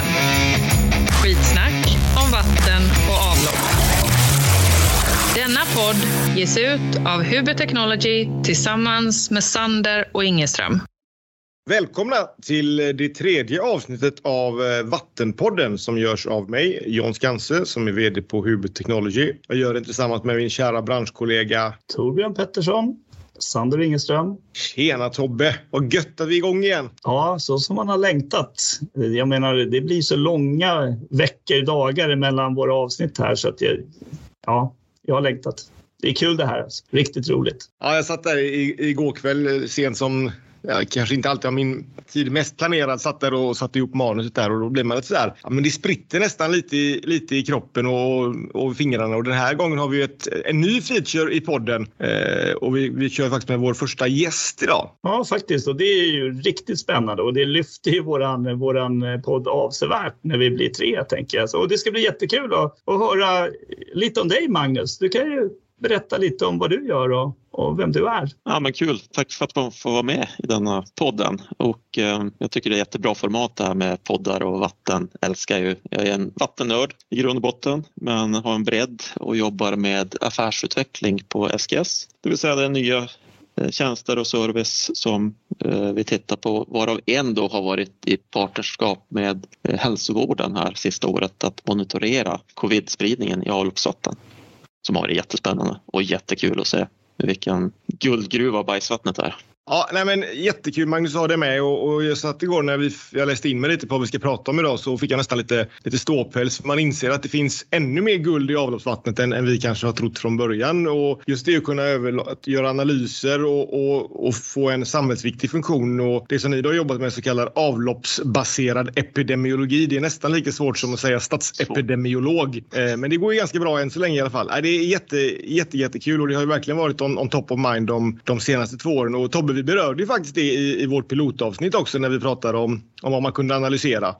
Vattenpodden. Skitsnack om vatten och avlopp. Denna podd ges ut av Huber Technology tillsammans med Sander och Ingeström. Välkomna till det tredje avsnittet av eh, Vattenpodden som görs av mig, John Skanse, som är VD på Hubert Technology. Jag gör det tillsammans med min kära branschkollega Torbjörn Pettersson, Sander Ingeström. Tjena Tobbe! Vad gött att vi är igång igen! Ja, så som man har längtat. Jag menar, det blir så långa veckor, dagar mellan våra avsnitt här så att jag, ja, jag har längtat. Det är kul det här. Alltså. Riktigt roligt. Ja, jag satt där igår kväll sent som jag kanske inte alltid har min tid mest planerad, satt där och satte ihop manuset där och då blir man lite sådär, ja men det spritter nästan lite, i, lite i kroppen och, och fingrarna och den här gången har vi ett, en ny feature i podden eh, och vi, vi kör faktiskt med vår första gäst idag. Ja, faktiskt och det är ju riktigt spännande och det lyfter ju våran, våran podd avsevärt när vi blir tre tänker jag. Så, och det ska bli jättekul att, att höra lite om dig Magnus. Du kan ju berätta lite om vad du gör och, och vem du är. Ja, men kul. Tack för att man får vara med i denna podden. Och, eh, jag tycker det är jättebra format det här med poddar och vatten. Älskar ju. Jag är en vattennörd i grund och botten men har en bredd och jobbar med affärsutveckling på SGS. Det vill säga det nya eh, tjänster och service som eh, vi tittar på varav en då har varit i partnerskap med eh, hälsovården här sista året att monitorera covid-spridningen i avloppsvatten som har varit jättespännande och jättekul att se vilken guldgruva bajsvattnet är. Ja, nej men jättekul Magnus att ha dig med och, och jag satt igår när vi, jag läste in mig lite på vad vi ska prata om idag så fick jag nästan lite, lite ståpäls. Man inser att det finns ännu mer guld i avloppsvattnet än, än vi kanske har trott från början och just det att kunna över, att göra analyser och, och, och, få en samhällsviktig funktion och det som ni då har jobbat med så kallad avloppsbaserad epidemiologi. Det är nästan lika svårt som att säga statsepidemiolog, eh, men det går ju ganska bra än så länge i alla fall. Det är jätte, jätte, jättekul och det har ju verkligen varit on, on top of mind de, de senaste två åren och Tobbe vi berörde ju faktiskt det i, i vårt pilotavsnitt också när vi pratade om, om vad man kunde analysera.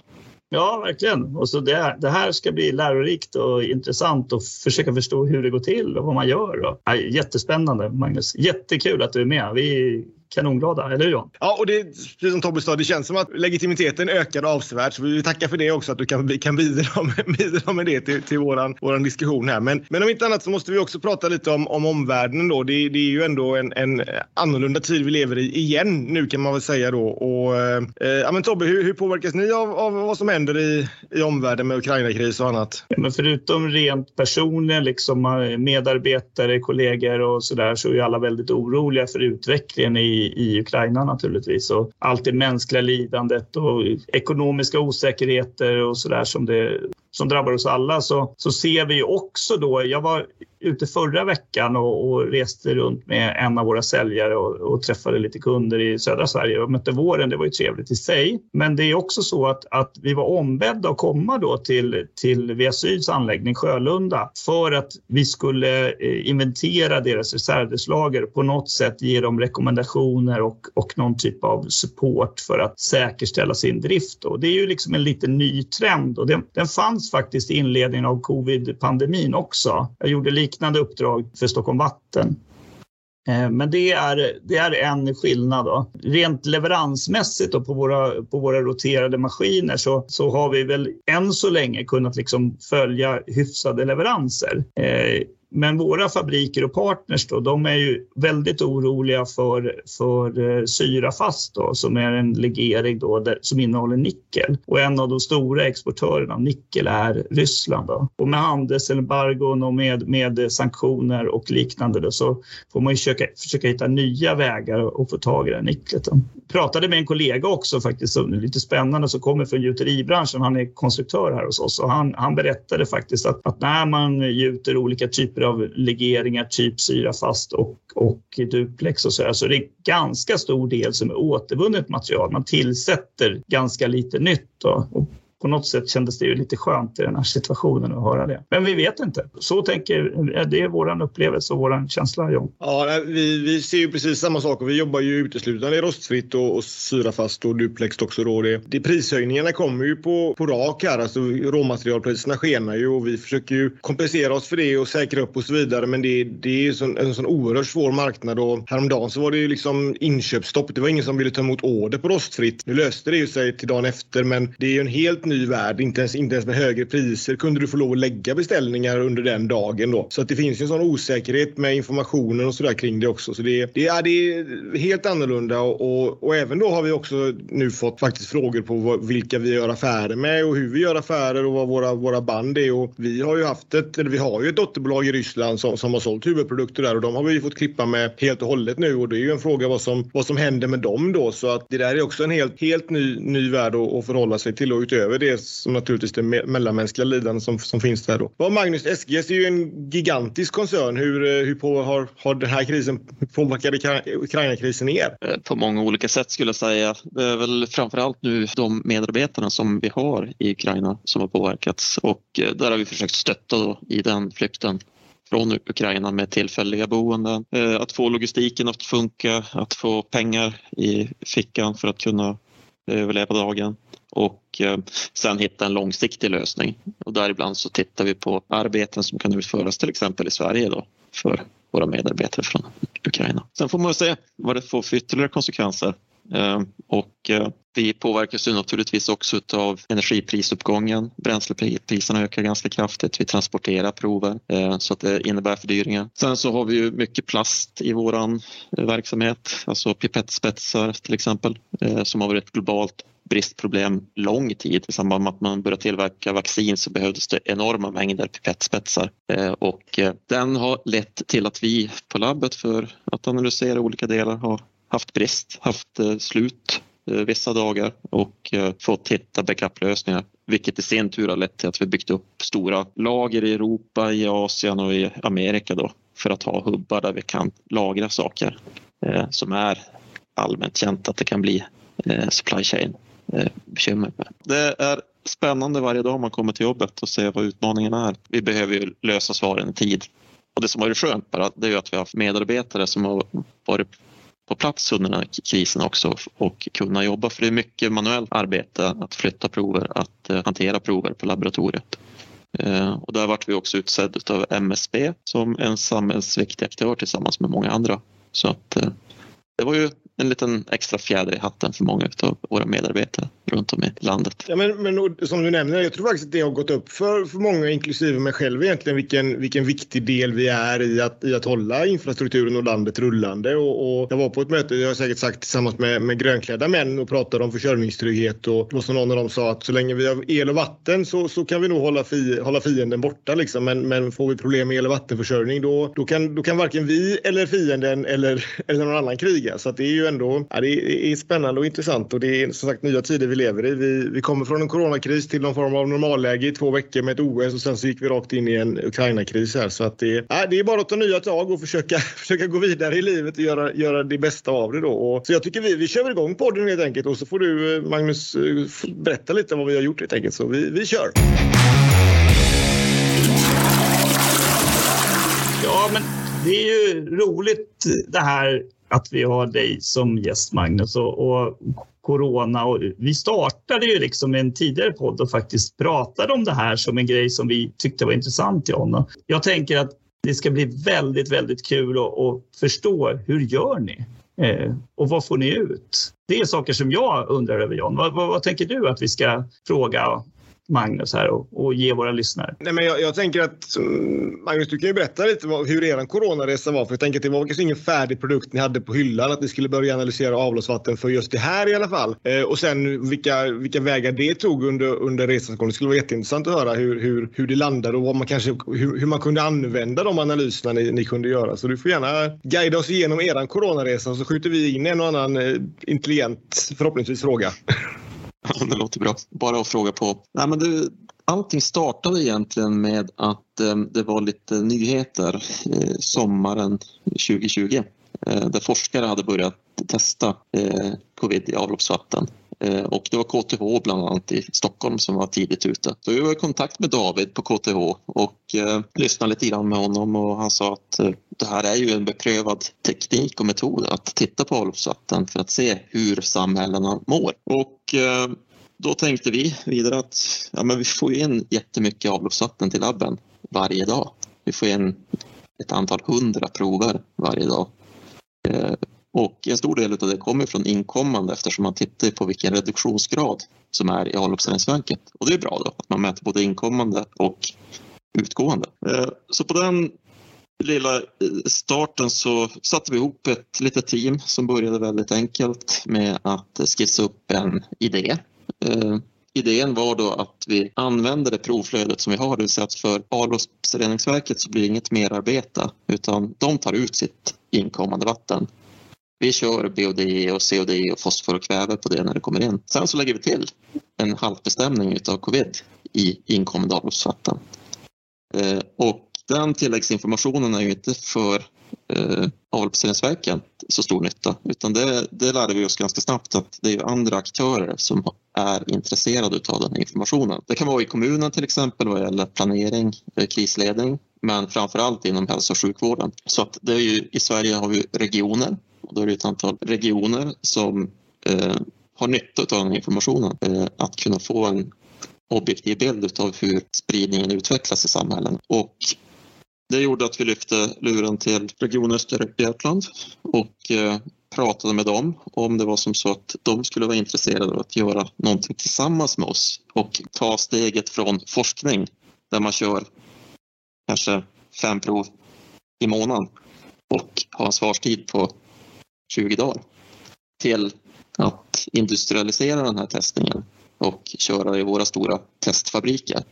Ja, verkligen. Och så det, det, här ska bli lärorikt och intressant och försöka förstå hur det går till och vad man gör. Och, ja, jättespännande, Magnus. Jättekul att du är med. Vi kanonglada, eller hur John? Ja, och det precis som Tobbe sa, det känns som att legitimiteten ökar avsevärt. Så vi tackar för det också, att du kan, kan bidra, med, bidra med det till, till våran, våran diskussion här. Men, men om inte annat så måste vi också prata lite om, om omvärlden då. Det, det är ju ändå en, en annorlunda tid vi lever i igen nu kan man väl säga då. Och, eh, ja, men Tobbe, hur, hur påverkas ni av, av vad som händer i, i omvärlden med Ukraina-kris och annat? Ja, men förutom rent personligen, liksom medarbetare, kollegor och så där, så är alla väldigt oroliga för utvecklingen i i, Ukraina naturligtvis. Och allt det mänskliga lidandet och ekonomiska osäkerheter och sådär som, som drabbar oss alla så, så ser vi också då, jag var ute förra veckan och, och, reste runt med en av våra säljare och, och, träffade lite kunder i södra Sverige och mötte våren. Det var ju trevligt i sig. Men det är också så att, att vi var ombedda att komma då till, till Via Syds anläggning Sjölunda för att vi skulle eh, inventera deras reservdelslager och på något sätt ge dem rekommendationer och, och någon typ av support för att säkerställa sin drift. Och det är ju liksom en lite ny trend och den, den fanns faktiskt i inledningen av covid-pandemin också. Jag gjorde liknande uppdrag för Stockholm Vatten. Eh, men det är, det är en skillnad. Då. Rent leveransmässigt då på, våra, på våra roterade maskiner så, så har vi väl än så länge kunnat liksom följa hyfsade leveranser. Eh, men våra fabriker och partners då, de är ju väldigt oroliga för, för eh, syrafast då, som är en legering då, där, som innehåller nickel. Och en av de stora exportörerna av nickel är Ryssland. Då. Och med handelsembargon och med, med sanktioner och liknande då, så får man ju försöka, försöka hitta nya vägar att få tag i det här nicklet. Då. Pratade med en kollega också faktiskt, som är lite spännande, som kommer från gjuteribranschen. Han är konstruktör här hos oss och han, han berättade faktiskt att, att när man gjuter olika typer typer av legeringar, typ syrafast och, och duplex och så. där Så det är ganska stor del som är återvunnet material. Man tillsätter ganska lite nytt. Då. Och på något sätt kändes det ju lite skönt i den här situationen att höra det. Men vi vet inte. Så tänker det är vår upplevelse och vår känsla, John. Ja, vi, vi ser ju precis samma sak och vi jobbar ju uteslutande i rostfritt och, och syrafast och duplex också. Då. Det, det, prishöjningarna kommer ju på, på rak här. Alltså, råmaterialpriserna skenar ju och vi försöker ju kompensera oss för det och säkra upp och så vidare. Men det, det är sån, en sån oerhört svår marknad och häromdagen så var det ju liksom inköpsstopp. Det var ingen som ville ta emot order på rostfritt. Nu löste det ju sig till dagen efter men det är ju en helt ny värld. Inte ens, inte ens med högre priser kunde du få lov att lägga beställningar under den dagen. Då. Så att det finns ju en sån osäkerhet med informationen och sådär kring det också. Så det, det, är, det är helt annorlunda och, och, och, även då har vi också nu fått faktiskt frågor på vad, vilka vi gör affärer med och hur vi gör affärer och vad våra, våra band är. Och vi har ju haft ett, eller vi har ju ett dotterbolag i Ryssland som, som har sålt huvudprodukter där och de har vi fått klippa med helt och hållet nu och det är ju en fråga vad som, vad som händer med dem då. Så att det där är också en helt, helt ny, ny värld att, att förhålla sig till och utöver det som naturligtvis det mellanmänskliga lidande som, som finns där då. Och Magnus, SGS är ju en gigantisk koncern. Hur, eh, hur på, har, har den här krisen påverkat Ukraina-krisen er? Eh, på många olika sätt skulle jag säga. Det är väl framförallt nu de medarbetarna som vi har i Ukraina som har påverkats och eh, där har vi försökt stötta i den flykten från Ukraina med tillfälliga boenden. Att få logistiken att funka, att få pengar i fickan för att kunna överleva dagen och eh, sen hitta en långsiktig lösning. Och däribland så tittar vi på arbeten som kan utföras till exempel i Sverige då för våra medarbetare från Ukraina. Sen får man se vad det får för ytterligare konsekvenser. Eh, och eh, vi påverkas ju naturligtvis också av energiprisuppgången. Bränslepriserna ökar ganska kraftigt. Vi transporterar prover eh, så att det innebär fördyringar. Sen så har vi ju mycket plast i våran eh, verksamhet, alltså pipettspetsar till exempel eh, som har varit ett globalt bristproblem lång tid. I samband med att man började tillverka vaccin så behövdes det enorma mängder pipettspetsar och den har lett till att vi på labbet för att analysera olika delar har haft brist, haft slut Eh, vissa dagar och eh, fått hitta backup-lösningar vilket i sin tur har lett till att vi byggt upp stora lager i Europa, i Asien och i Amerika då för att ha hubbar där vi kan lagra saker eh, som är allmänt känt att det kan bli supply chain Eh, bekymmer med. Det är spännande varje dag man kommer till jobbet och ser vad utmaningen är. Vi behöver ju lösa svaren i tid. Och det som har varit skönt bara, det är ju att vi har haft medarbetare som har varit på plats under den här krisen också och kunna jobba. För det är mycket manuellt arbete att flytta prover, att eh, hantera prover på laboratoriet. Eh, och där vart vi också utsedd av MSB som en samhällsviktig aktör tillsammans med många andra. Så att eh, det var ju en liten extra fjäder i hatten för många av våra medarbetare runt om i landet. Ja, men, men som du nämner, jag tror faktiskt att det har gått upp för, för många, inklusive mig själv egentligen, vilken, vilken viktig del vi är i att, i att hålla infrastrukturen och landet rullande. Och, och jag var på ett möte, jag har säkert sagt tillsammans med, med grönklädda män och pratade om försörjningstrygghet och då som någon av dem sa att så länge vi har el och vatten så, så kan vi nog hålla, fi, hålla fienden borta liksom. Men, men får vi problem med el och vattenförsörjning då, då, kan, då kan varken vi eller fienden eller, eller någon annan kriga. Så att det är ju ändå ja, det är spännande och intressant och det är som sagt nya tider vi lever i. Vi, vi kommer från en coronakris till någon form av normalläge i två veckor med ett OS och sen så gick vi rakt in i en Ukraina-kris här. Så att det, ja, det är bara att ta nya tag och försöka, försöka gå vidare i livet och göra, göra det bästa av det då. Och, så jag tycker vi, vi kör igång podden helt enkelt och så får du eh, Magnus eh, berätta lite vad vi har gjort helt enkelt. Så vi, vi kör! Ja, men det är ju roligt det här att vi har dig som gäst, Magnus. Och, och, corona. Och vi startade ju liksom en tidigare podd och faktiskt pratade om det här som en grej som vi tyckte var intressant, John. Jag tänker att det ska bli väldigt, väldigt kul att, att förstå hur gör ni? Eh, och vad får ni ut? Det är saker som jag undrar över, John. Vad, vad, vad tänker du att vi ska fråga Magnus här och, och ge våra lyssnare? Nej, men jag, jag, tänker att mm, Magnus, du kan ju berätta lite hur er coronaresa var. För jag tänker att det var kanske ingen färdig produkt ni hade på hyllan att ni skulle börja analysera avloppsvatten för just det här i alla fall. Eh, och sen vilka, vilka vägar det tog under, under resans gång. Det skulle vara jätteintressant att höra hur, hur, hur det landade och vad man kanske, hur, hur man kunde använda de analyserna ni, ni kunde göra. Så du får gärna guida oss igenom er coronaresa så skjuter vi in en och annan eh, intelligent, förhoppningsvis, fråga. det låter bra. Bara att fråga på. Nej, men det, allting startade egentligen med att eh, det var lite nyheter eh, sommaren 2020 eh, där forskare hade börjat testa eh, covid i avloppsvatten. Eh, och det var KTH bland annat i Stockholm som var tidigt ute. Så vi var i kontakt med David på KTH och eh, lyssnade lite grann med honom och han sa att eh, det här är ju en beprövad teknik och metod att titta på avloppsvatten för att se hur samhällena mår. Och eh, då tänkte vi vidare att ja, men vi får in jättemycket avloppsvatten till labben varje dag. Vi får in ett antal hundra prover varje dag. Eh, och en stor del av det kommer från inkommande eftersom man tittar på vilken reduktionsgrad som är i avloppsreningsverket. Och det är bra då, att man mäter både inkommande och utgående. Eh, så på den lilla eh, starten så satte vi ihop ett litet team som började väldigt enkelt med att skissa upp en idé. Eh, idén var då att vi använder det provflödet som vi har, det vill säga att för avloppsreningsverket så blir det inget merarbete utan de tar ut sitt inkommande vatten. Vi kör BOD och COD och fosfor och kväve på det när det kommer in. Sen så lägger vi till en haltbestämning utav covid i inkommande avloppsvatten. Eh, och den tilläggsinformationen är ju inte för eh, avloppsreningsverken så stor nytta utan det, det lärde vi oss ganska snabbt att det är andra aktörer som är intresserade av den informationen. Det kan vara i kommunen till exempel vad gäller planering, eh, krisledning men framför allt inom hälso och sjukvården. Så att det är ju, i Sverige har vi regioner och då är det ett antal regioner som eh, har nytta av den informationen. Eh, att kunna få en objektiv bild av hur spridningen utvecklas i samhällen. Och det gjorde att vi lyfte luren till Region Östergötland och eh, pratade med dem om det var som så att de skulle vara intresserade av att göra någonting tillsammans med oss och ta steget från forskning där man kör kanske fem prov i månaden och ha en svarstid på 20 dagar till att industrialisera den här testningen och köra i våra stora testfabriker.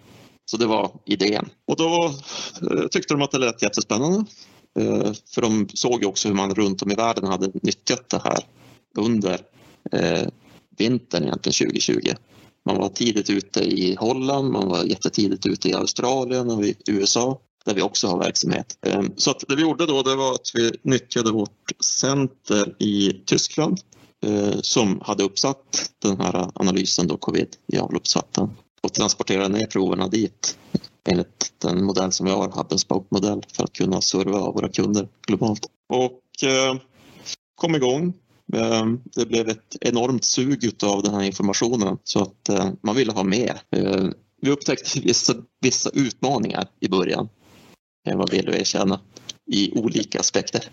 Så det var idén. Och då eh, tyckte de att det lät jättespännande. Eh, för de såg ju också hur man runt om i världen hade nyttjat det här under eh, vintern egentligen 2020. Man var tidigt ute i Holland, man var jättetidigt ute i Australien och i USA där vi också har verksamhet. Ehm, så att det vi gjorde då det var att vi nyttjade vårt center i Tyskland eh, som hade uppsatt den här analysen då covid i avloppsvatten och transporterade ner proverna dit enligt den modell som vi har, hub and spoke-modell, för att kunna serva våra kunder globalt. Och eh, kom igång. Eh, det blev ett enormt sug av den här informationen så att eh, man ville ha mer. Ehm, vi upptäckte vissa, vissa utmaningar i början, vad vill du erkänna, i olika aspekter.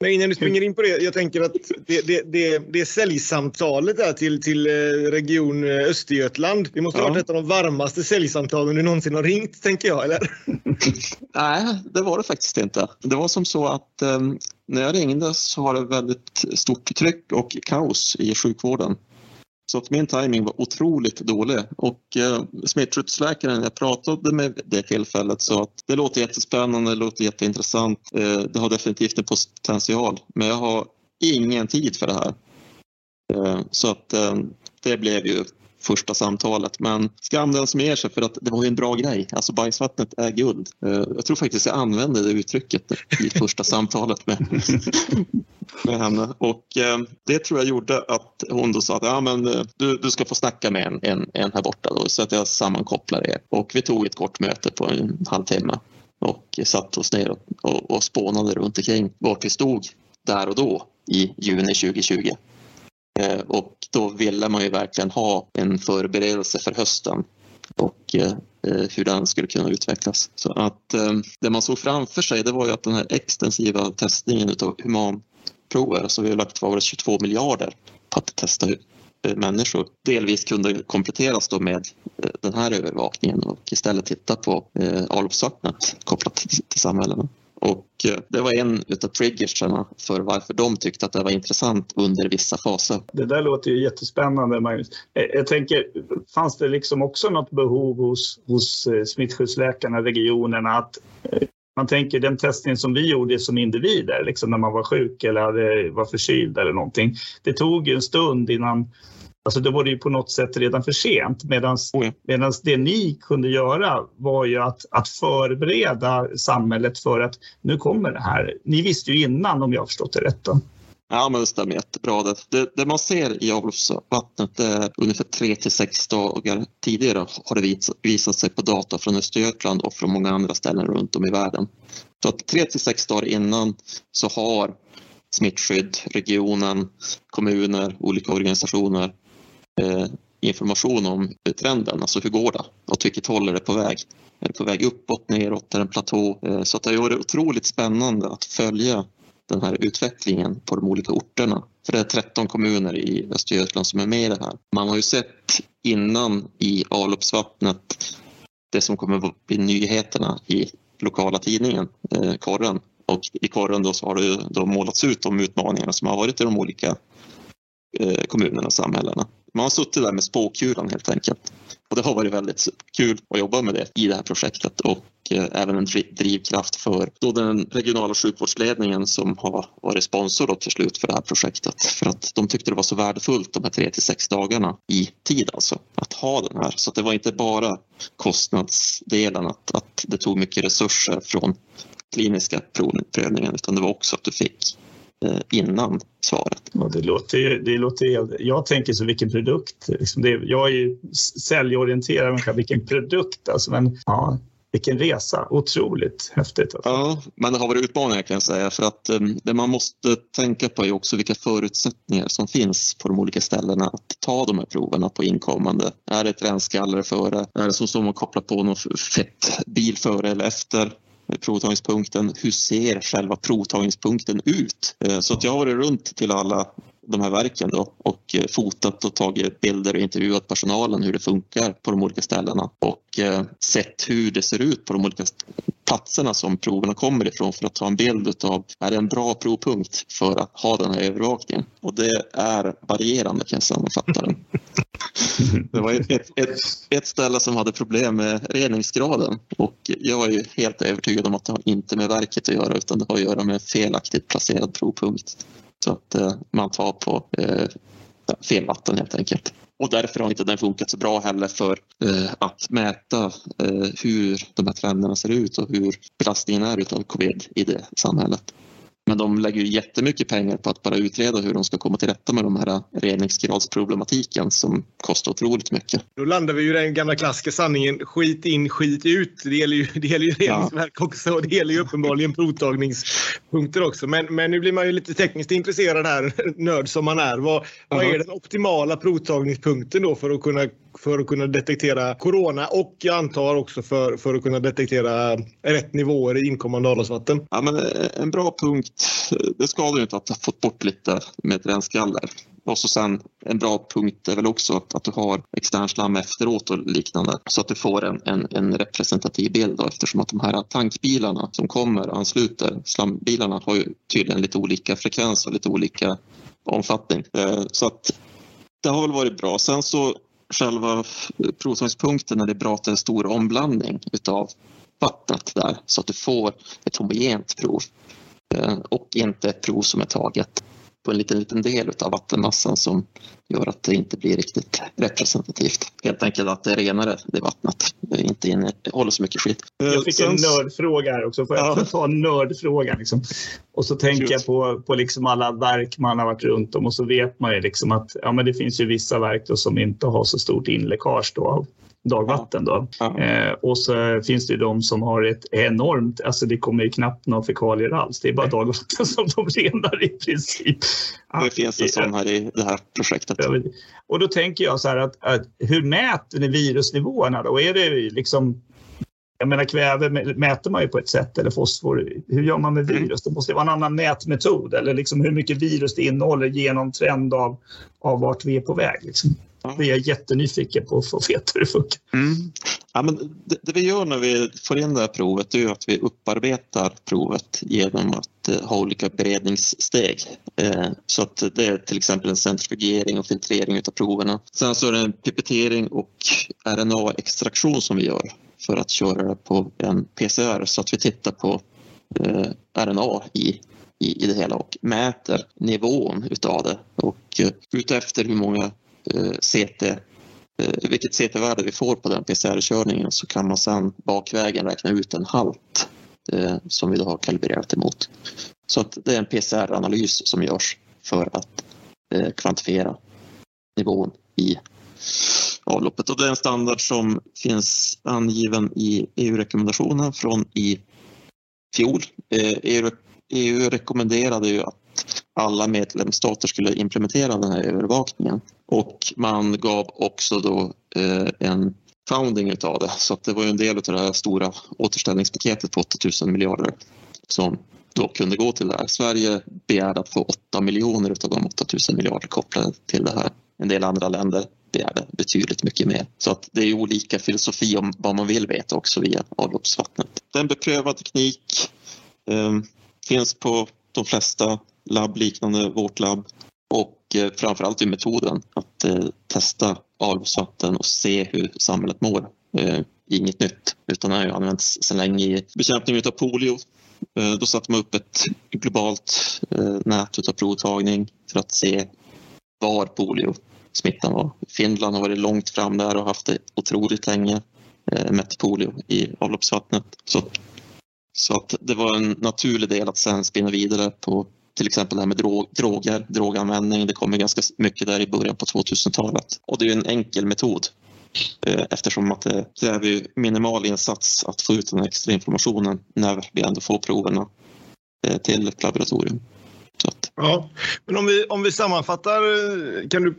Men innan du springer in på det, jag tänker att det, det, det, det säljsamtalet där till, till eh, Region eh, Östergötland, det måste ha varit ett av de varmaste säljsamtalen du någonsin har ringt, tänker jag, eller? Nej, det var det faktiskt inte. Det var som så att um, när jag ringde så var det väldigt stort tryck och kaos i sjukvården. Så att min timing var otroligt dålig och eh, smittskyddsläkaren jag pratade med det tillfället sa att det låter jättespännande, det låter jätteintressant, eh, det har definitivt en potential men jag har ingen tid för det här. Eh, så att eh, det blev ju första samtalet. Men skam den som ger sig för att det var ju en bra grej. Alltså bajsvattnet är guld. Eh, jag tror faktiskt jag använde det uttrycket i första samtalet med, med henne. Och eh, det tror jag gjorde att hon då sa att ja, men, eh, du, du ska få snacka med en, en, en här borta då, så att jag sammankopplar er. Och vi tog ett kort möte på en halvtimme och satte oss ner och, och, och spånade runt omkring vart vi stod där och då i juni 2020. Eh, och då ville man ju verkligen ha en förberedelse för hösten och eh, eh, hur den skulle kunna utvecklas. Så att eh, det man såg framför sig det var ju att den här extensiva testningen av humanprover, så vi har lagt var 22 miljarder på att testa eh, människor, delvis kunde kompletteras då med eh, den här övervakningen och istället titta på avloppsvattnet kopplat till samhällena. Det var en av triggersarna för varför de tyckte att det var intressant under vissa faser. Det där låter ju jättespännande, Magnus. Eh, jag tänker, fanns det liksom också något behov hos, hos eh, smittskyddsläkarna, regionerna, att eh, man tänker den testning som vi gjorde som individer, liksom när man var sjuk eller hade, var förkyld eller någonting. Det tog ju en stund innan Alltså då var det ju på något sätt redan för sent medan oh det ni kunde göra var ju att, att förbereda samhället för att nu kommer det här. Ni visste ju innan om jag har förstått det rätt. Då. Ja, men det stämmer jättebra. Det, det, det man ser i avloppsvattnet är ungefär tre till sex dagar tidigare har det visat sig på data från Östergötland och från många andra ställen runt om i världen. Så att tre till sex dagar innan så har smittskydd, regionen, kommuner, olika organisationer Eh, information om trenden, alltså hur går det? Åt vilket håll är det på väg? Är det på väg uppåt, neråt, är det en platå? Eh, så så det har varit otroligt spännande att följa den här utvecklingen på de olika orterna. För det är 13 kommuner i Östergötland som är med i det här. Man har ju sett innan i avloppsvattnet det som kommer att bli nyheterna i lokala tidningen, eh, Korren. Och i Korren då så har det då målats ut de utmaningarna som har varit i de olika eh, kommunerna och samhällena. Man har suttit där med spåkulan helt enkelt. Och det har varit väldigt kul att jobba med det i det här projektet och eh, även en drivkraft för då den regionala sjukvårdsledningen som har varit sponsor då till slut för det här projektet. För att de tyckte det var så värdefullt de här tre till sex dagarna i tid alltså att ha den här. Så det var inte bara kostnadsdelen att, att det tog mycket resurser från kliniska prövningen utan det var också att du fick innan svaret. Ja, det låter det låter, jag tänker så vilken produkt. Liksom det, jag är ju säljorienterad människa, vilken produkt alltså. Men ja, vilken resa, otroligt häftigt. Alltså. Ja, men det har varit utmaningar kan jag säga för att um, det man måste tänka på är också vilka förutsättningar som finns på de olika ställena att ta de här proverna på inkommande. Är det ett rännskallare före? Är det som att koppla på någon fett bil före eller efter? Provtagningspunkten. Hur ser själva provtagningspunkten ut? Eh, så att jag har varit runt till alla de här verken då och eh, fotat och tagit bilder och intervjuat personalen hur det funkar på de olika ställena och eh, sett hur det ser ut på de olika platserna som proverna kommer ifrån för att ta en bild av är det en bra provpunkt för att ha den här övervakningen. Och det är varierande kan jag sammanfatta den. Det var ett, ett, ett, ställe som hade problem med reningsgraden och jag är ju helt övertygad om att det har inte med verket att göra utan det har att göra med felaktigt placerad provpunkt. Så att eh, man tar på eh, fel vatten helt enkelt. Och därför har inte den funkat så bra heller för eh, att mäta eh, hur de här trenderna ser ut och hur belastningen är utav covid i det samhället. Men de lägger ju jättemycket pengar på att bara utreda hur de ska komma till rätta med de här reningsgradsproblematiken som kostar otroligt mycket. Då landar vi ju i den gamla klassiska sanningen skit in, skit ut. Det gäller ju, det gäller ju reningsverk ja. också och det gäller ju uppenbarligen provtagningspunkter också. Men, men nu blir man ju lite tekniskt intresserad här, nörd som man är. Vad, vad är den optimala provtagningspunkten då för att kunna för att kunna detektera corona och jag antar också för, för att kunna detektera rätt nivåer i inkommande avloppsvatten. Ja, men eh, en bra punkt, det skadar ju inte att ha fått bort lite med ett renskaller. Och så sen en bra punkt är väl också att, att du har extern slam efteråt och liknande så att du får en, en, en representativ bild då, eftersom att de här tankbilarna som kommer och ansluter, slambilarna har ju tydligen lite olika frekvens och lite olika omfattning. Eh, så att det har väl varit bra. Sen så själva provtagningspunkten är det bra att det är stor omblandning utav vattnet där så att du får ett homogent prov eh, och inte ett prov som är taget på en liten, liten del av vattenmassan som gör att det inte blir riktigt representativt. Helt enkelt att det är renare, det vattnet. Det inte innehåller så mycket skit. Jag fick en nördfråga här också. Får jag ja. ta en nördfråga? Liksom? Och så tänker jag på, på liksom alla verk man har varit runt om och så vet man ju liksom att ja, men det finns ju vissa verk som inte har så stort inläckage då av dagvatten. Då. Ja. Eh, och så finns det ju de som har ett enormt, alltså det kommer ju knappt några fekalier alls. Det är bara dagvatten som de renar i princip. Det finns en sån här i det här projektet. Och då tänker jag så här att, att hur mäter ni virusnivåerna då? Är det liksom jag menar kväve mäter man ju på ett sätt eller fosfor. Hur gör man med mm. virus? Det måste vara en annan mätmetod eller liksom hur mycket virus det innehåller genom trend av, av vart vi är på väg. Liksom. Det är jag jättenyfiken på att få veta hur det funkar. Mm. Ja, men det, det, vi gör när vi får in det här provet är att vi upparbetar provet genom att eh, ha olika beredningssteg. Eh, så att det är till exempel en centrifugering och filtrering av proverna. Sen så är det en pipettering och RNA-extraktion som vi gör för att köra det på en PCR så att vi tittar på eh, RNA i i, i det hela och mäter nivån utav det och utefter hur många Eh, CT, eh, vilket CT-värde vi får på den PCR-körningen så kan man sedan bakvägen räkna ut en halt eh, som vi då har kalibrerat emot. Så att det är en PCR-analys som görs för att kvantifiera nivån i avloppet. Och det är en standard som finns angiven i EU-rekommendationen från i fjol. E EU, EU rekommenderade ju att alla medlemsstater skulle implementera den här övervakningen. Och man gav också då eh, en founding utav det. Så att det var en del av det här stora återställningspaketet på 8000 miljarder som då kunde gå till det här. Sverige begärde att få 8 miljoner av de 8 000 miljarder kopplade till det här. En del andra länder begärde betydligt mycket mer. Så att det är olika filosofi om vad man vill veta också via avloppsvattnet. Det är en beprövad teknik. Eh, finns på de flesta labb liknande vårt labb och och eh, framförallt i metoden att eh, testa avloppsvatten och se hur samhället mår. Eh, inget nytt utan det har använts sedan länge i bekämpning av polio. Då satte man upp ett globalt nät av provtagning för att se var poliosmittan var. Finland har varit långt fram där och haft det otroligt länge, mätt polio i avloppsvattnet. Så, så att det var en naturlig del att sen spinna vidare på till exempel det här med drog, droger, droganvändning. Det kommer ganska mycket där i början på 2000-talet. Och det är en enkel metod eh, eftersom att det kräver minimal insats att få ut den extra informationen när vi ändå får proverna eh, till ett laboratorium. Att... Ja, men om vi, om vi sammanfattar, eh, kan du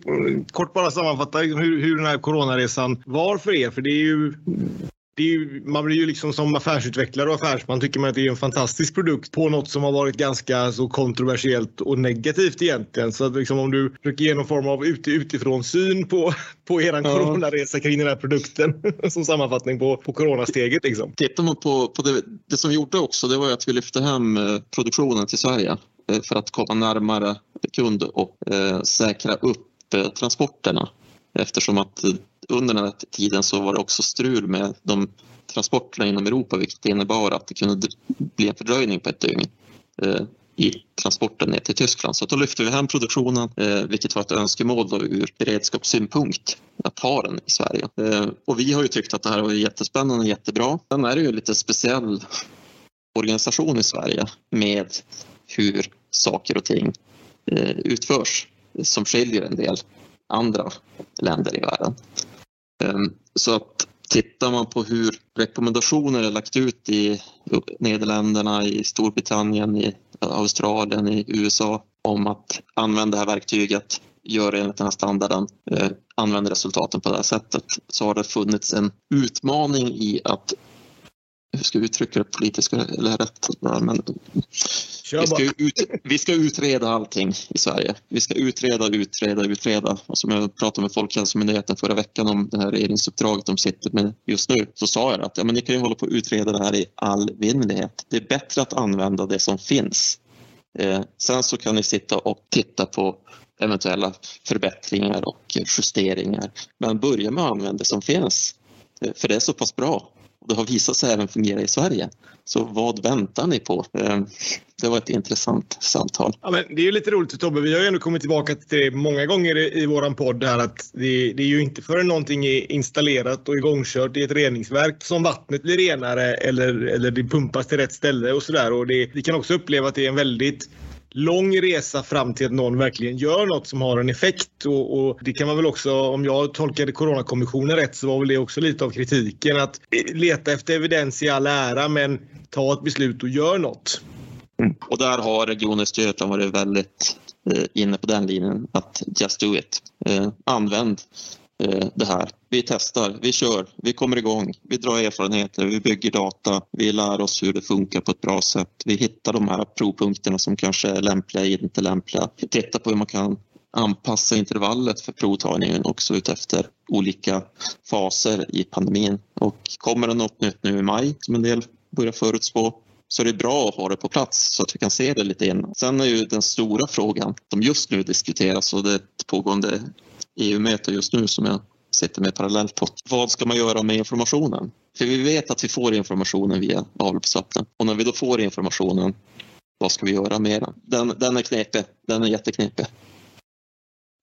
kort bara sammanfatta hur, hur den här coronaresan var för er? För det är ju ju, man blir ju liksom som affärsutvecklare och affärsman tycker man att det är en fantastisk produkt på något som har varit ganska så kontroversiellt och negativt egentligen. Så att liksom om du försöker ge någon form av ut, utifrån syn på, på er ja. coronaresa kring den här produkten som sammanfattning på, på coronasteget. Liksom. Tittar man på, på det, det som vi gjorde också, det var att vi lyfte hem eh, produktionen till Sverige eh, för att komma närmare kund och eh, säkra upp eh, transporterna eftersom att under den här tiden så var det också strul med de transporterna inom Europa vilket innebar att det kunde bli en fördröjning på ett dygn eh, i transporten ner till Tyskland. Så då lyfte vi hem produktionen, eh, vilket var ett önskemål då ur beredskapssynpunkt att ha den i Sverige. Eh, och vi har ju tyckt att det här var jättespännande och jättebra. Sen är det ju lite speciell organisation i Sverige med hur saker och ting eh, utförs som skiljer en del andra länder i världen. Ehm, så att tittar man på hur rekommendationer är lagt ut i Nederländerna, i Storbritannien, i Australien, i USA om att använda det här verktyget, gör enligt den här standarden, använda använder resultaten på det här sättet, så har det funnits en utmaning i att hur ska jag uttrycka det politiskt eller rätt? Men vi, ska ut, vi ska utreda allting i Sverige. Vi ska utreda, utreda, utreda. Och som jag pratade med Folkhälsomyndigheten förra veckan om det här regeringsuppdraget de sitter med just nu, så sa jag att ja, men ni kan ju hålla på att utreda det här i all vindlighet. Det är bättre att använda det som finns. Eh, sen så kan ni sitta och titta på eventuella förbättringar och justeringar. Men börja med att använda det som finns. Eh, för det är så pass bra det har visat sig även fungera i Sverige. Så vad väntar ni på? Ehm, det var ett intressant samtal. Ja, men det är ju lite roligt Tobbe. Vi har ju ändå kommit tillbaka till det många gånger i våran podd här att det, det är ju inte förrän någonting är installerat och igångkört i ett reningsverk som vattnet blir renare eller, eller det pumpas till rätt ställe och sådär. Och det, vi kan också uppleva att det är en väldigt lång resa fram till att någon verkligen gör något som har en effekt. Och, och, det kan man väl också, om jag tolkade Coronakommissionen rätt, så var väl det också lite av kritiken. Att eh, leta efter evidens i all ära, men ta ett beslut och gör något. Mm. Och där har Region Östergötland varit väldigt eh, inne på den linjen, att just do it. Eh, använd Eh, det här. Vi testar, vi kör, vi kommer igång, vi drar erfarenheter, vi bygger data, vi lär oss hur det funkar på ett bra sätt. Vi hittar de här provpunkterna som kanske är lämpliga, inte lämpliga. Vi tittar på hur man kan anpassa intervallet för provtagningen också utefter olika faser i pandemin. Och kommer det något nytt nu i maj som en del börjar förutspå så är det bra att ha det på plats så att vi kan se det lite innan. Sen är ju den stora frågan som just nu diskuteras och det är ett pågående EU-möte just nu som jag sitter med parallellt på. Vad ska man göra med informationen? För vi vet att vi får informationen via avloppsvatten och när vi då får informationen, vad ska vi göra med den? Den, den är knepig, den är jätteknepig.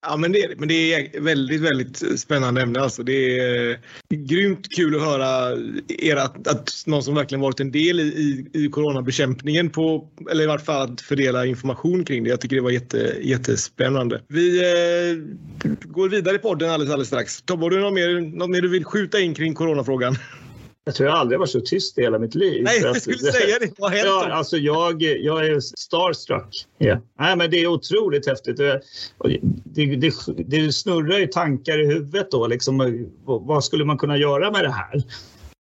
Ja, men det, men det är väldigt, väldigt spännande ämne. Alltså, det är eh, grymt kul att höra er att, att någon som verkligen varit en del i, i, i coronabekämpningen på, eller i vart fall att fördela information kring det. Jag tycker det var jätte, jättespännande. Vi eh, går vidare i podden alldeles, alldeles strax. Tobbe, har du något mer, något mer du vill skjuta in kring coronafrågan? Jag tror jag aldrig varit så tyst i hela mitt liv. Nej, jag skulle säga det. Vad hänt? Ja, alltså jag, jag är starstruck. Yeah. Nej, men det är otroligt häftigt. Det, det, det snurrar ju tankar i huvudet då. Liksom, vad skulle man kunna göra med det här?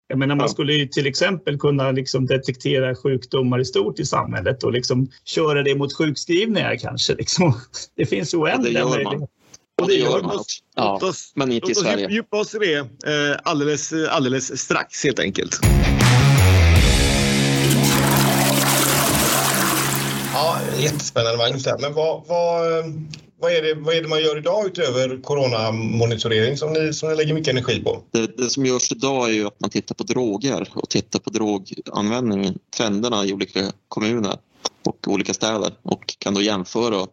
Jag menar, man skulle ju till exempel kunna liksom detektera sjukdomar i stort i samhället och liksom köra det mot sjukskrivningar kanske. Liksom. Det finns oändliga ja, möjligheter. Och det gör man. Ja, oss, men inte i låt oss Sverige. djupa oss i det eh, alldeles, alldeles strax helt enkelt. Ja, jättespännande Magnus. Men vad, vad, vad, är det, vad är det man gör idag utöver coronamonitorering som ni, som ni lägger mycket energi på? Det, det som görs idag är ju att man tittar på droger och tittar på droganvändningen, trenderna i olika kommuner och olika städer och kan då jämföra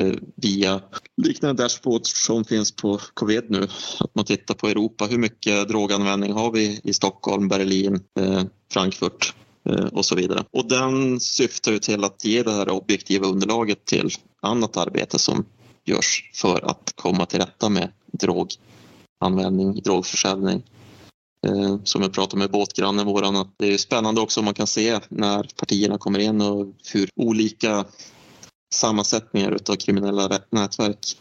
Eh, via liknande dashboards som finns på covid nu. Att man tittar på Europa, hur mycket droganvändning har vi i Stockholm, Berlin, eh, Frankfurt eh, och så vidare. Och den syftar ju till att ge det här objektiva underlaget till annat arbete som görs för att komma till rätta med droganvändning, drogförsäljning. Eh, som jag pratade med båtgrannen våran att det är spännande också om man kan se när partierna kommer in och hur olika sammansättningar utav kriminella nätverk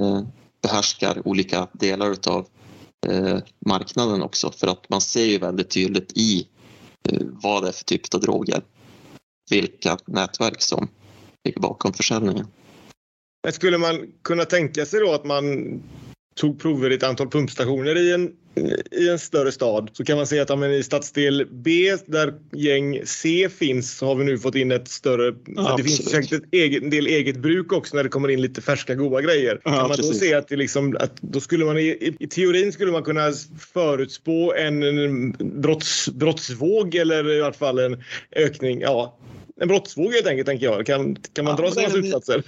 eh, behärskar olika delar utav eh, marknaden också för att man ser ju väldigt tydligt i eh, vad det är för typ av droger vilka nätverk som ligger bakom försäljningen. Skulle man kunna tänka sig då att man tog prover i ett antal pumpstationer i en, i en större stad så kan man säga att ja, i stadsdel B där gäng C finns så har vi nu fått in ett större... Ja, det finns säkert ett eget, en del eget bruk också när det kommer in lite färska goda grejer. Ja, kan man då precis. se att, det liksom, att då skulle man i, i, teorin skulle man kunna förutspå en, en brotts, brottsvåg eller i alla fall en ökning. Ja, en brottsvåg helt enkelt tänker jag. Kan, kan man Ja, dra sådana slutsatser?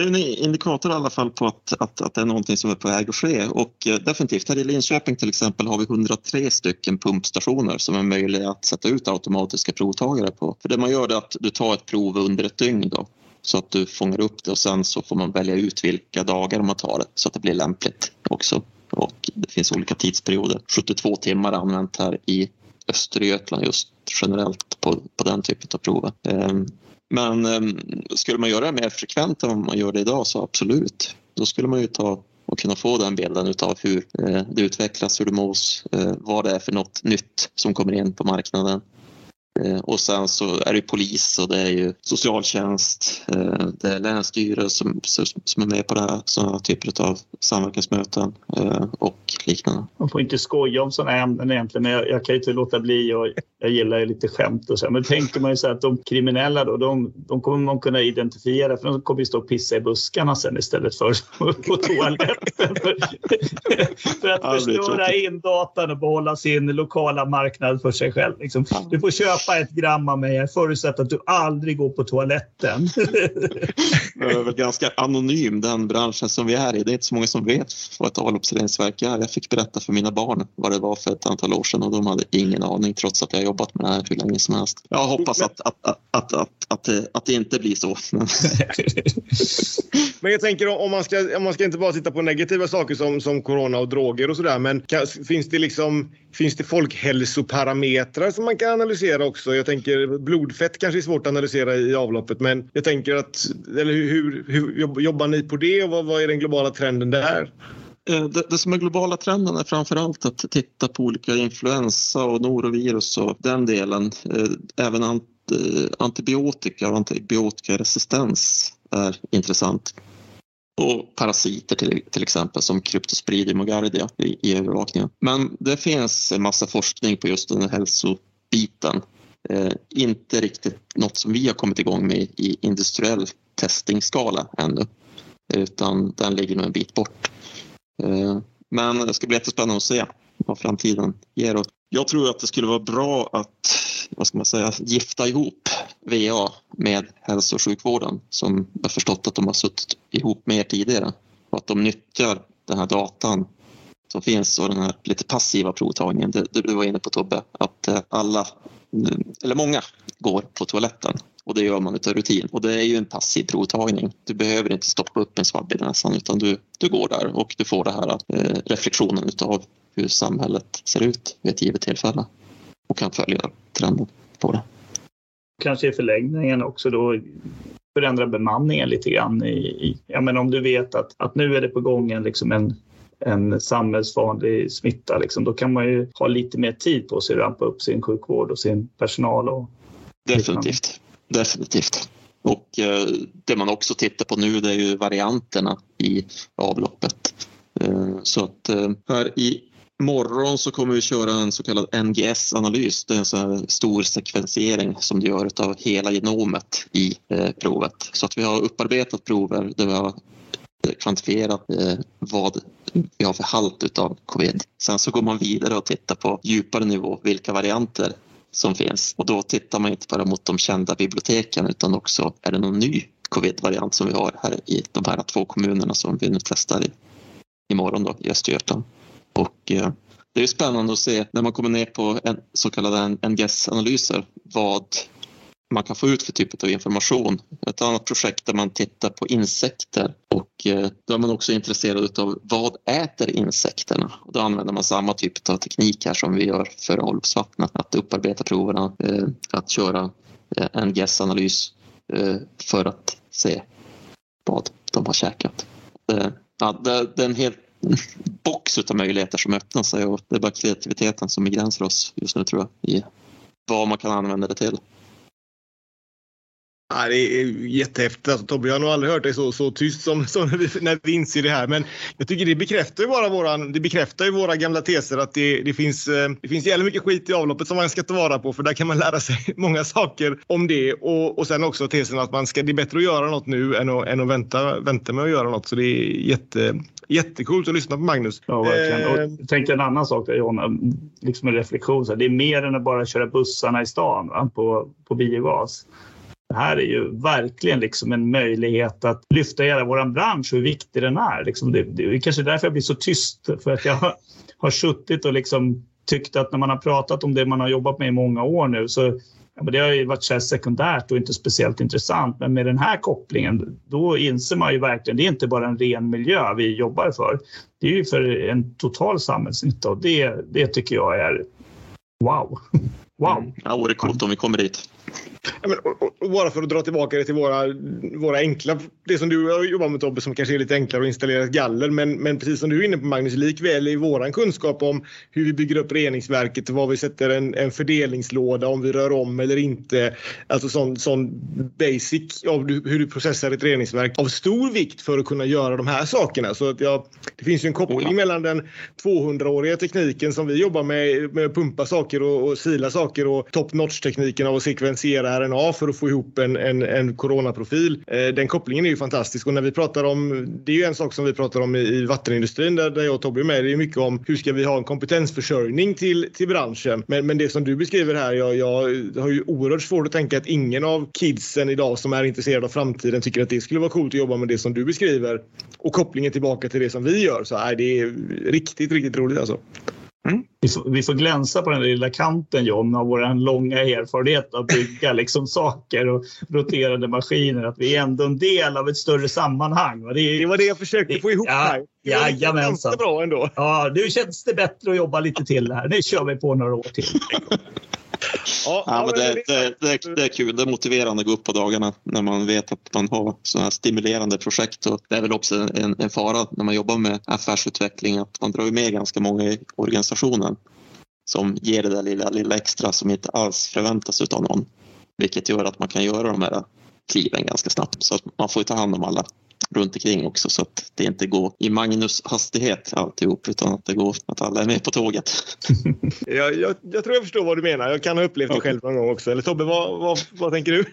Det är en indikator i alla fall på att, att, att det är någonting som är på väg att ske och eh, definitivt här i Linköping till exempel har vi 103 stycken pumpstationer som är möjliga att sätta ut automatiska provtagare på. För det man gör är att du tar ett prov under ett dygn då så att du fångar upp det och sen så får man välja ut vilka dagar man tar det så att det blir lämpligt också. Och det finns olika tidsperioder. 72 timmar använt här i Östergötland just generellt på, på den typen av prover. Ehm, men ehm, skulle man göra det mer frekvent än vad man gör det idag så absolut. Då skulle man ju ta och kunna få den bilden utav hur eh, det utvecklas, hur det mås, eh, vad det är för något nytt som kommer in på marknaden. Eh, Och sen så är det polis och det är ju socialtjänst, eh, det är länsstyrelse som, som är med på det här, sådana typer av samverkansmöten eh, och liknande. Man får inte skoja om sådana ämnen egentligen, men jag, jag kan ju inte låta bli och jag gillar ju lite skämt och så. Men tänker man ju så att de kriminella då, de, de kommer man kunna identifiera för de kommer ju stå och pissa i buskarna sen istället för på toaletten. för, för att förstöra in datan och behålla sin lokala marknad för sig själv. Liksom. Du får köpa ett gram av mig, jag förutsätter att du aldrig går på toaletten. Det är väl ganska anonym den branschen som vi är i. Det är inte så många som vet vad ett avloppsreningsverk är. Jag fick berätta för mina barn vad det var för ett antal år sedan och de hade ingen aning trots att jag har jobbat med det här hur länge som helst. Jag hoppas att, att, att, att, att, att, det, att det inte blir så. Men Men jag tänker om man ska, om man ska inte bara titta på negativa saker som, som corona och droger och sådär. Men kan, finns det liksom finns det folkhälsoparametrar som man kan analysera också? Jag tänker blodfett kanske är svårt att analysera i avloppet, men jag tänker att eller hur, hur, hur jobbar ni på det och vad, vad är den globala trenden där? Eh, det, det som är globala trenden är framför allt att titta på olika influensa och norovirus och den delen. Eh, även ant, eh, antibiotika och antibiotikaresistens är intressant. Och parasiter till, till exempel som Cryptosporidium och gardia i, i övervakningen. Men det finns en massa forskning på just den här hälsobiten. Eh, inte riktigt något som vi har kommit igång med i industriell testingskala ännu. Utan den ligger nog en bit bort. Eh, Men det ska bli jättespännande att se vad framtiden ger oss. Jag tror att det skulle vara bra att vad ska man säga, gifta ihop VA med hälso och sjukvården som jag förstått att de har suttit ihop med er tidigare och att de nyttjar den här datan som finns och den här lite passiva provtagningen. Du, du var inne på Tobbe, att eh, alla, eh, eller många, går på toaletten och det gör man utav rutin. Och det är ju en passiv provtagning. Du behöver inte stoppa upp en svabb i näsan utan du, du går där och du får den här eh, reflektionen utav hur samhället ser ut vid ett givet tillfälle och kan följa trenden på det. Kanske i förlängningen också då förändra bemanningen lite grann. I, i, ja, men om du vet att, att nu är det på gång en, liksom en, en samhällsvanlig smitta. Liksom. Då kan man ju ha lite mer tid på sig att rampa upp sin sjukvård och sin personal. Och Definitivt. Definitivt. Och eh, det man också tittar på nu det är ju varianterna i avloppet. Eh, så att eh, här i morgon så kommer vi köra en så kallad NGS-analys. Det är en så här stor sekvensering som du gör av hela genomet i provet. Så att vi har upparbetat prover där vi har kvantifierat vad vi har för halt av covid. Sen så går man vidare och tittar på djupare nivå vilka varianter som finns och då tittar man inte bara mot de kända biblioteken utan också är det någon ny covid-variant som vi har här i de här två kommunerna som vi nu testar i imorgon då, i Östergötland. Och eh, det är spännande att se när man kommer ner på en så kallade NGS-analyser vad man kan få ut för typ av information. Ett annat projekt där man tittar på insekter och eh, då är man också intresserad av vad äter insekterna? Och då använder man samma typ av teknik här som vi gör för avloppsvattnet, att upparbeta proverna, eh, att köra eh, en gässanalys för att se vad de har käkat. Ja, det är en hel box av möjligheter som öppnar sig och det är bara kreativiteten som begränsar oss just nu tror jag i vad man kan använda det till. Ja, det är jättehäftigt. Alltså, Tobbe, jag har nog aldrig hört dig så, så tyst som, som när, vi, när vi inser det här. Men jag tycker det bekräftar ju bara våran, det bekräftar ju våra gamla teser att det, det finns, eh, det finns jävligt mycket skit i avloppet som man ska ta vara på för där kan man lära sig många saker om det. Och, och sen också tesen att man ska, det är bättre att göra något nu än att, än att vänta, vänta med att göra något. Så det är jätte, jättekult att lyssna på Magnus. Ja, verkligen. Och tänk en annan sak där John, liksom en reflektion. Så det är mer än att bara köra bussarna i stan va, på, på biogas. Det här är ju verkligen liksom en möjlighet att lyfta hela vår bransch och hur viktig den är. Liksom det, det är kanske därför jag blir så tyst. För att jag har, har suttit och liksom tyckt att när man har pratat om det man har jobbat med i många år nu så ja, det har ju varit så sekundärt och inte speciellt intressant. Men med den här kopplingen, då inser man ju verkligen, det är inte bara en ren miljö vi jobbar för. Det är ju för en total samhällsnytta och det, det tycker jag är wow. Wow! Mm. Ja, det vore coolt om vi kommer dit. Ja, men, och, och bara för att dra tillbaka det till våra, våra enkla, det som du jobbar med Tobbe som kanske är lite enklare att installera ett galler. Men, men precis som du är inne på Magnus, likväl i våran kunskap om hur vi bygger upp reningsverket och var vi sätter en, en fördelningslåda, om vi rör om eller inte. Alltså sån, sån basic av hur du processar ett reningsverk av stor vikt för att kunna göra de här sakerna. Så att jag, det finns ju en koppling ja. mellan den 200-åriga tekniken som vi jobbar med, med att pumpa saker och, och sila saker och top notch tekniken av att sekvensera RNA för att få ihop en, en, en coronaprofil. Eh, den kopplingen är ju fantastisk och när vi pratar om, det är ju en sak som vi pratar om i, i vattenindustrin där, där jag och Tobbe är med, det är mycket om hur ska vi ha en kompetensförsörjning till, till branschen. Men, men det som du beskriver här, jag, jag har ju oerhört svårt att tänka att ingen av kidsen idag som är intresserade av framtiden tycker att det skulle vara coolt att jobba med det som du beskriver. Och kopplingen tillbaka till det som vi gör. Så är det är riktigt, riktigt roligt alltså. Mm. Vi, får, vi, får, glänsa på den lilla kanten John av vår långa erfarenhet av att bygga liksom, saker och roterande maskiner. Att vi är ändå en del av ett större sammanhang. Det, det var det jag försökte det, få ihop ja, här. Jajamensan. bra ändå. Ja, nu känns det bättre att jobba lite till här. Nu kör vi på några år till. Ja, ja, men det, det, det, det, är kul. Det är motiverande att gå upp på dagarna när man vet att man har sådana här stimulerande projekt. Och det är väl också en, en fara när man jobbar med affärsutveckling att man drar med ganska många i organisationen som ger det där lilla, lilla extra som inte alls förväntas av någon. Vilket gör att man kan göra de här kliven ganska snabbt. Så att man får ta hand om alla runt omkring också så att det inte går i Magnus hastighet alltihop utan att det går att alla är med på tåget. jag, jag, jag tror jag förstår vad du menar. Jag kan ha upplevt det själv någon gång också. Eller Tobbe, vad, vad, vad tänker du?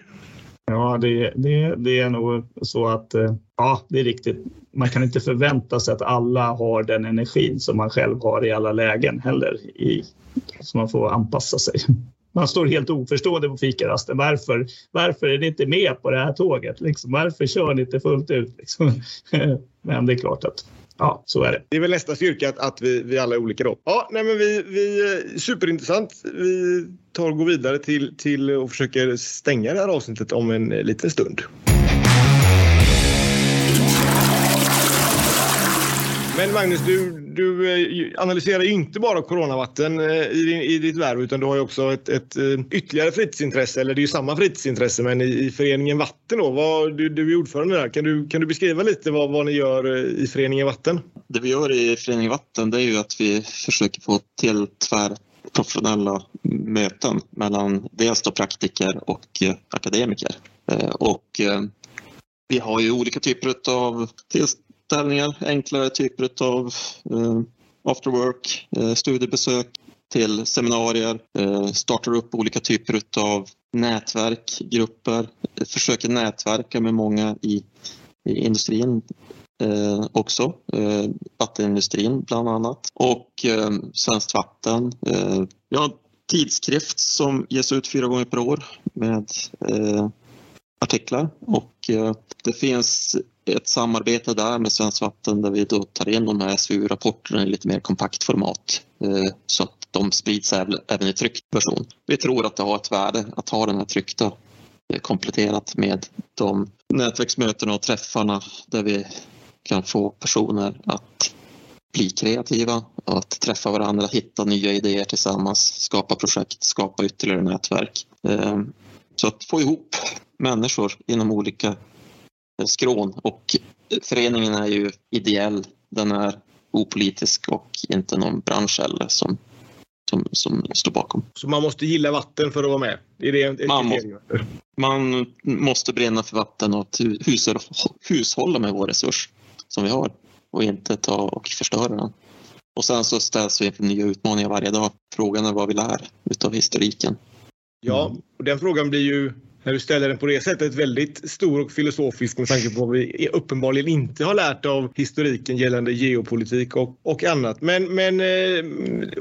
Ja, det, det, det är nog så att eh, ja, det är riktigt. Man kan inte förvänta sig att alla har den energin som man själv har i alla lägen heller. I, så man får anpassa sig man står helt oförstående på fikarasten. Varför, varför är ni inte med på det här tåget? Liksom, varför kör ni inte fullt ut? Liksom? Men det är klart att ja, så är det. Det är väl nästa styrka att, att vi, vi alla är olika då. Ja, nej, men vi, vi, eh, superintressant. Vi tar och går vidare till, till och försöker stänga det här avsnittet om en eh, liten stund. Men Magnus, du, du eh, analyserar ju inte bara coronavatten eh, i, din, i ditt värv utan du har ju också ett, ett eh, ytterligare fritidsintresse, eller det är ju samma fritidsintresse men i, i föreningen Vatten då. Vad, du, du är ordförande där. Kan du, kan du beskriva lite vad, vad ni gör i föreningen Vatten? Det vi gör i föreningen Vatten det är ju att vi försöker få till tvärprofessionella möten mellan dels då praktiker och akademiker. Och vi har ju olika typer av tillställningar, enklare typer av eh, after work, eh, studiebesök till seminarier, eh, startar upp olika typer av nätverk, grupper, försöker nätverka med många i, i industrin eh, också, eh, vattenindustrin bland annat och eh, Svenskt Vatten. Eh, ja, tidskrift som ges ut fyra gånger per år med eh, artiklar och eh, det finns ett samarbete där med Svenskt Vatten där vi då tar in de här SVU-rapporterna i lite mer kompakt format eh, så att de sprids även i tryckt version. Vi tror att det har ett värde att ha den här tryckta eh, kompletterat med de nätverksmötena och träffarna där vi kan få personer att bli kreativa, att träffa varandra, hitta nya idéer tillsammans, skapa projekt, skapa ytterligare nätverk. Eh, så att få ihop människor inom olika skrån och föreningen är ju ideell. Den är opolitisk och inte någon bransch eller som, som, som står bakom. Så man måste gilla vatten för att vara med? Är det ett man, må, man måste brinna för vatten och hushålla med vår resurs som vi har och inte ta och förstöra den. Och sen så ställs vi inför nya utmaningar varje dag. Frågan är vad vi lär utav historiken. Ja, och den frågan blir ju när du ställer den på det sättet väldigt stor och filosofisk med tanke på vad vi uppenbarligen inte har lärt av historiken gällande geopolitik och, och annat. Men, men eh,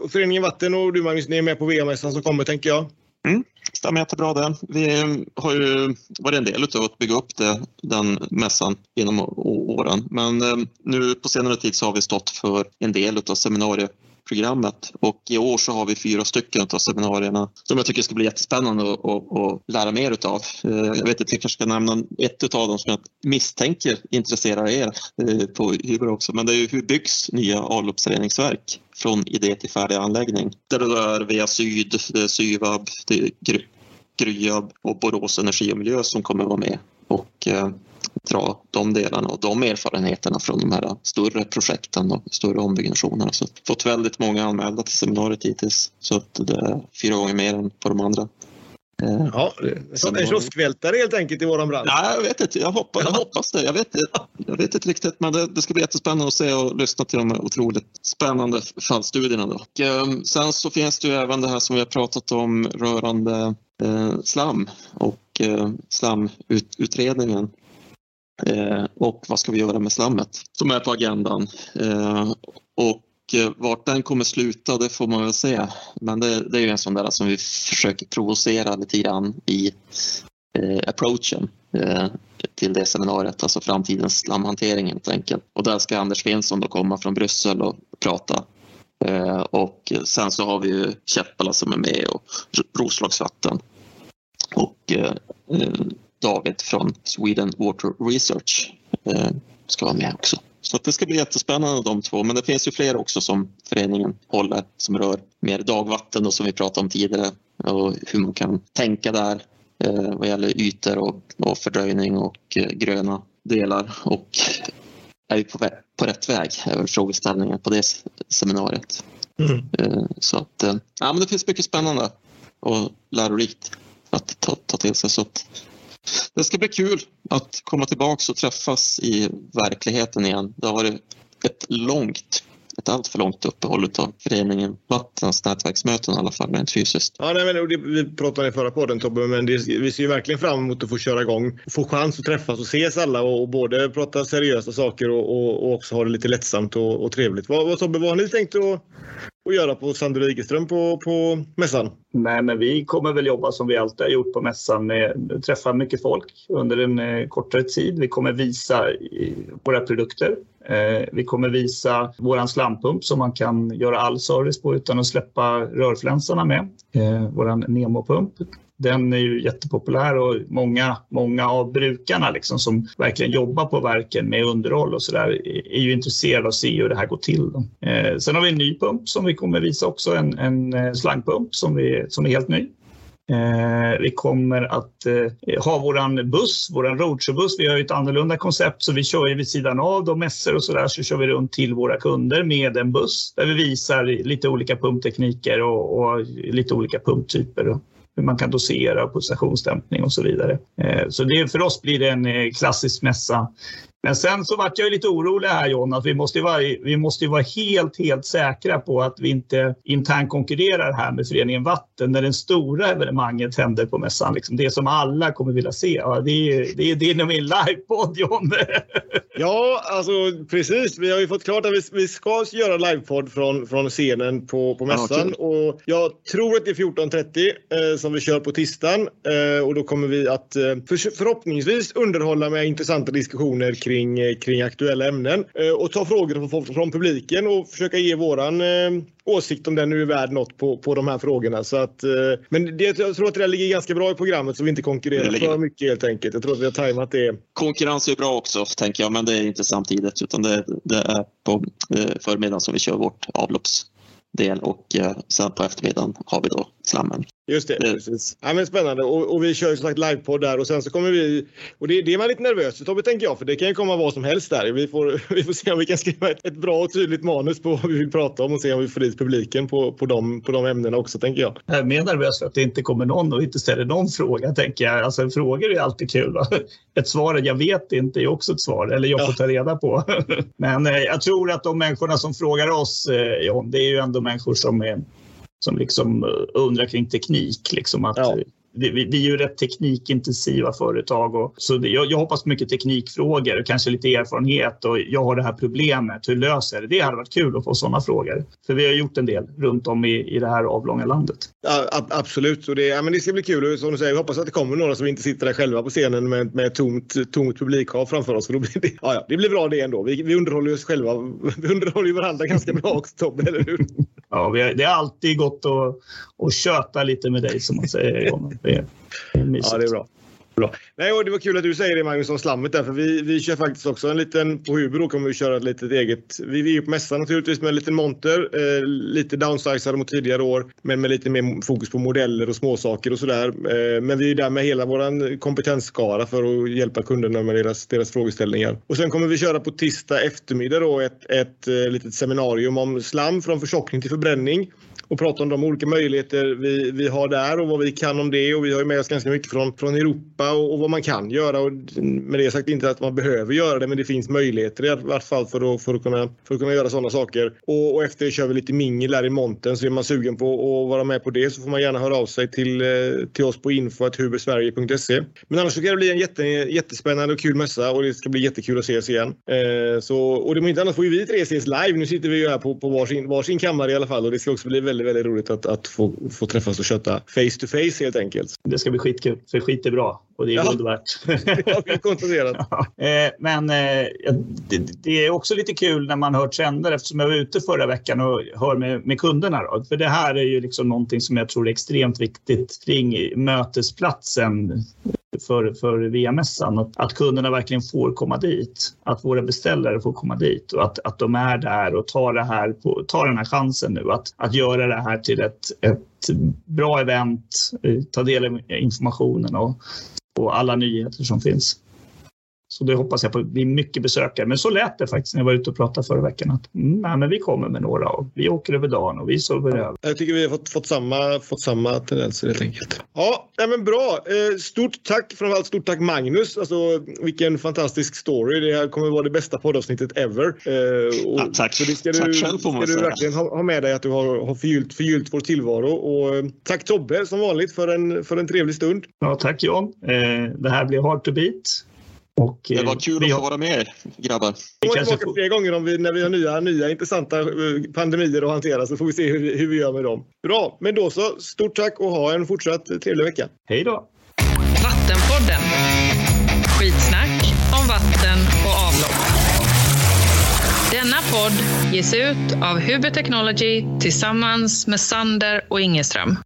Föreningen Vatten och du Magnus, ni är med på VM-mässan som kommer tänker jag. Mm, stämmer jättebra det. Vi har ju varit en del av att bygga upp det, den mässan genom åren. Men eh, nu på senare tid så har vi stått för en del av seminariet programmet och i år så har vi fyra stycken av seminarierna som jag tycker ska bli jättespännande att lära mer utav. Eh, jag vet inte, jag kanske ska nämna ett av dem som jag misstänker intresserar er eh, på Hybro också, men det är ju hur byggs nya avloppsreningsverk från idé till färdig anläggning? Där det är VA Syd, det är Syvab, det är Gryab och Borås Energi och Miljö som kommer vara med och eh, dra de delarna och de erfarenheterna från de här större projekten och större ombyggnationerna. Så fått väldigt många anmälda till seminariet hittills så att det är fyra gånger mer än på de andra. Eh, ja, en kioskvältare helt enkelt i våran bransch. Nej, jag vet inte. Jag hoppas, jag hoppas det. Jag vet, jag vet inte riktigt, men det, det, ska bli jättespännande att se och lyssna till de otroligt spännande fallstudierna. Då. Och, eh, sen så finns det ju även det här som vi har pratat om rörande eh, slam och eh, slamutredningen. Eh, och vad ska vi göra med slammet som är på agendan? Eh, och eh, vart den kommer sluta, det får man väl se. Men det, det är ju en sån där som vi försöker provocera lite grann i eh, approachen eh, till det seminariet, alltså framtidens slamhantering helt enkelt. Och där ska Anders Finnsson då komma från Bryssel och prata. Eh, och sen så har vi ju Käppala som är med och Roslagsvatten. Och eh, David från Sweden Water Research eh, ska vara med också. Så det ska bli jättespännande de två. Men det finns ju fler också som föreningen håller som rör mer dagvatten och som vi pratade om tidigare och hur man kan tänka där eh, vad gäller ytor och, och fördröjning och eh, gröna delar. Och är vi på, på rätt väg? är frågeställningen på det seminariet. Mm. Eh, så att, eh, ja, men det finns mycket spännande och lärorikt att ta, ta till sig. Så att, det ska bli kul att komma tillbaka och träffas i verkligheten igen. Det har varit ett långt ett allt för långt uppehåll av föreningen Vattens nätverksmöten i alla fall rent fysiskt. Ja, nej, men det, vi pratade i förra podden Tobbe, men det, vi ser ju verkligen fram emot att få köra igång få chans att träffas och ses alla och, och både prata seriösa saker och, och, och, också ha det lite lättsamt och, och trevligt. Vad, vad, Tobbe, vad har ni tänkt att att göra på Sander Wigerström på, på mässan? Nej, men vi kommer väl jobba som vi alltid har gjort på mässan med träffa mycket folk under en eh, kortare tid. Vi kommer visa våra produkter Eh, vi kommer visa vår slampump som man kan göra all service på utan att släppa rörflänsarna med. Eh, vår Nemo-pump. Den är ju jättepopulär och många, många av brukarna liksom som verkligen jobbar på verken med underhåll och så där är ju intresserade av att se hur det här går till. Eh, sen har vi en ny pump som vi kommer visa också, en, en eh, slangpump som, vi, som är helt ny. Eh, vi kommer att eh, ha våran buss, våran roadshowbuss. Vi har ett annorlunda koncept så vi kör ju vid sidan av de mässor och så där så kör vi runt till våra kunder med en buss där vi visar lite olika pumptekniker och, och lite olika pumptyper. Och hur man kan dosera pulsationsdämpning och så vidare. Eh, så det, för oss blir det en eh, klassisk mässa men sen så vart jag lite orolig här John, att vi måste, vara, vi måste vara helt, helt säkra på att vi inte internt konkurrerar här med föreningen Vatten när det stora evenemanget händer på mässan. Liksom det som alla kommer vilja se. Ja, det, är, det är din och min livepodd John. ja, alltså precis. Vi har ju fått klart att vi, vi ska göra livepodd från, från scenen på, på mässan. Ja, och jag tror att det är 14.30 eh, som vi kör på tisdagen. Eh, och då kommer vi att eh, för, förhoppningsvis underhålla med intressanta diskussioner kring, eh, kring aktuella ämnen eh, och ta frågor från, från publiken och försöka ge våran eh, åsikt om den nu är värd något på, på de här frågorna. Så att, men det, jag tror att det ligger ganska bra i programmet så vi inte konkurrerar för mycket helt enkelt. Jag tror att vi har tajmat det. Konkurrens är bra också tänker jag, men det är inte samtidigt utan det, det är på förmiddagen som vi kör vårt avloppsdel och sen på eftermiddagen har vi då slammen. Just det, precis. Ja, men spännande. Och, och vi kör ju som sagt livepodd där och sen så kommer vi... Och det, det är man lite nervös för tänker jag, för det kan ju komma vad som helst där. Vi får, vi får se om vi kan skriva ett, ett bra och tydligt manus på vad vi vill prata om och se om vi får dit publiken på, på, de, på de ämnena också, tänker jag. Jag är mer nervös för att det inte kommer någon och inte ställer någon fråga, tänker jag. Alltså frågor är alltid kul. Va? Ett svar, jag vet inte, är också ett svar, eller jag får ta reda på. Men eh, jag tror att de människorna som frågar oss, eh, John, det är ju ändå människor som är som liksom eh, undrar kring teknik. Liksom att, ja vi, vi, är ju rätt teknikintensiva företag. Och, så det, jag, jag, hoppas på mycket teknikfrågor och kanske lite erfarenhet. Och jag har det här problemet, hur löser jag det? Det hade varit kul att få sådana frågor. För vi har gjort en del runt om i, i det här avlånga landet. Ja, absolut, och det, ja, men det ska bli kul. Och som du säger, vi hoppas att det kommer några som inte sitter där själva på scenen med, med tomt, tomt publikhav framför oss. För då blir det, ja, ja, det blir bra det ändå. Vi, vi underhåller oss själva. Vi underhåller ju varandra ganska bra också Tobbe, eller hur? Ja, vi, det har alltid gått att, att köta lite med dig som man säger. Ja, det är bra. Bra. Nej, och det var kul att du säger det Magnus om slammet där, för vi, vi kör faktiskt också en liten, på Hubro kommer vi köra ett litet eget, vi är på mässan naturligtvis med en liten monter, eh, lite downsizade mot tidigare år, men med lite mer fokus på modeller och småsaker och sådär. Eh, men vi är där med hela vår kompetensskara för att hjälpa kunderna med deras, deras frågeställningar. Och sen kommer vi köra på tisdag eftermiddag då ett, ett, ett litet seminarium om slam från förtjockning till förbränning och prata om de olika möjligheter vi, vi har där och vad vi kan om det. Och vi har med oss ganska mycket från, från Europa och, och vad man kan göra. Och med det sagt inte att man behöver göra det, men det finns möjligheter i alla fall för att, för att, kunna, för att kunna göra sådana saker. Och, och efter kör vi lite mingel här i monten, så är man sugen på att vara med på det så får man gärna höra av sig till, eh, till oss på info.hubersverige.se. Men annars så kan det bli en jätte, jättespännande och kul mässa och det ska bli jättekul att ses igen. Eh, så, och det inte annat får ju vi tre ses live. Nu sitter vi ju här på, på varsin, varsin kammare i alla fall och det ska också bli väldigt väldigt, väldigt roligt att, att få, få träffas och köta face to face helt enkelt. Det ska bli skitkul, för skit är bra och det är ja. guld värt. ja, eh, Men eh, det, det, är också lite kul när man hör trender eftersom jag var ute förra veckan och hör med, med kunderna. Då. För det här är ju liksom någonting som jag tror är extremt viktigt kring mötesplatsen för, för VM-mässan. Att, att kunderna verkligen får komma dit. Att våra beställare får komma dit och att, att de är där och tar, det här på, tar den här chansen nu att, att göra det här till ett, ett bra event, eh, ta del av informationen och, och alla nyheter som finns. Så det hoppas jag på blir mycket besökare. Men så lät det faktiskt när jag var ute och pratade förra veckan. Att, mm, nej, men vi kommer med några och vi åker över dagen och vi sover över. Jag tycker vi har fått, fått, samma, fått samma tendenser helt enkelt. Ja, nej, men bra. Eh, stort tack, framförallt stort tack Magnus. Alltså, vilken fantastisk story. Det här kommer vara det bästa poddavsnittet ever. Eh, och, ja, tack. Så det ska du, tack själv får man ska du verkligen ha, ha, med dig att du har, har förgyllt, förgyllt vår tillvaro. Och, eh, tack Tobbe som vanligt för en, för en trevlig stund. Ja, tack John. Eh, det här blir hard to beat. Och, det var kul att få vara med grabbar. Vi kommer tillbaka fler gånger om vi, när vi har nya, nya intressanta eh, pandemier att hantera så får vi se hur, hur vi gör med dem. Bra, men då så. Stort tack och ha en fortsatt trevlig vecka. Hej då! Vattenpodden. Skitsnack om vatten och avlopp. podd ges ut av Huber Technology tillsammans med Sander och Ingeström.